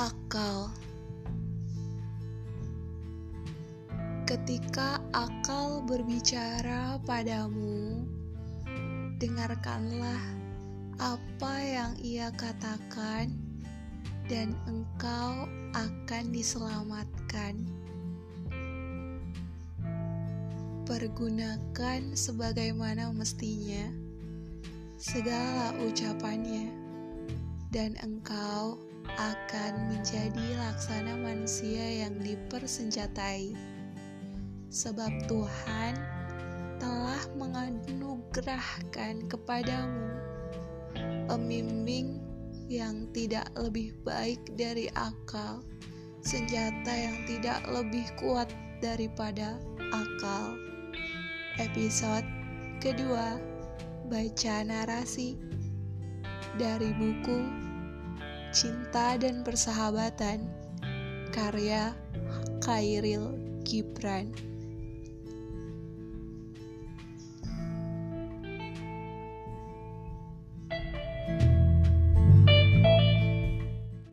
akal. Ketika akal berbicara padamu, dengarkanlah apa yang ia katakan, dan engkau akan diselamatkan. Pergunakan sebagaimana mestinya segala ucapannya dan engkau akan menjadi laksana manusia yang dipersenjatai sebab Tuhan telah menganugerahkan kepadamu pembimbing yang tidak lebih baik dari akal, senjata yang tidak lebih kuat daripada akal. Episode kedua, baca narasi dari buku Cinta dan Persahabatan, karya Khairil Gibran.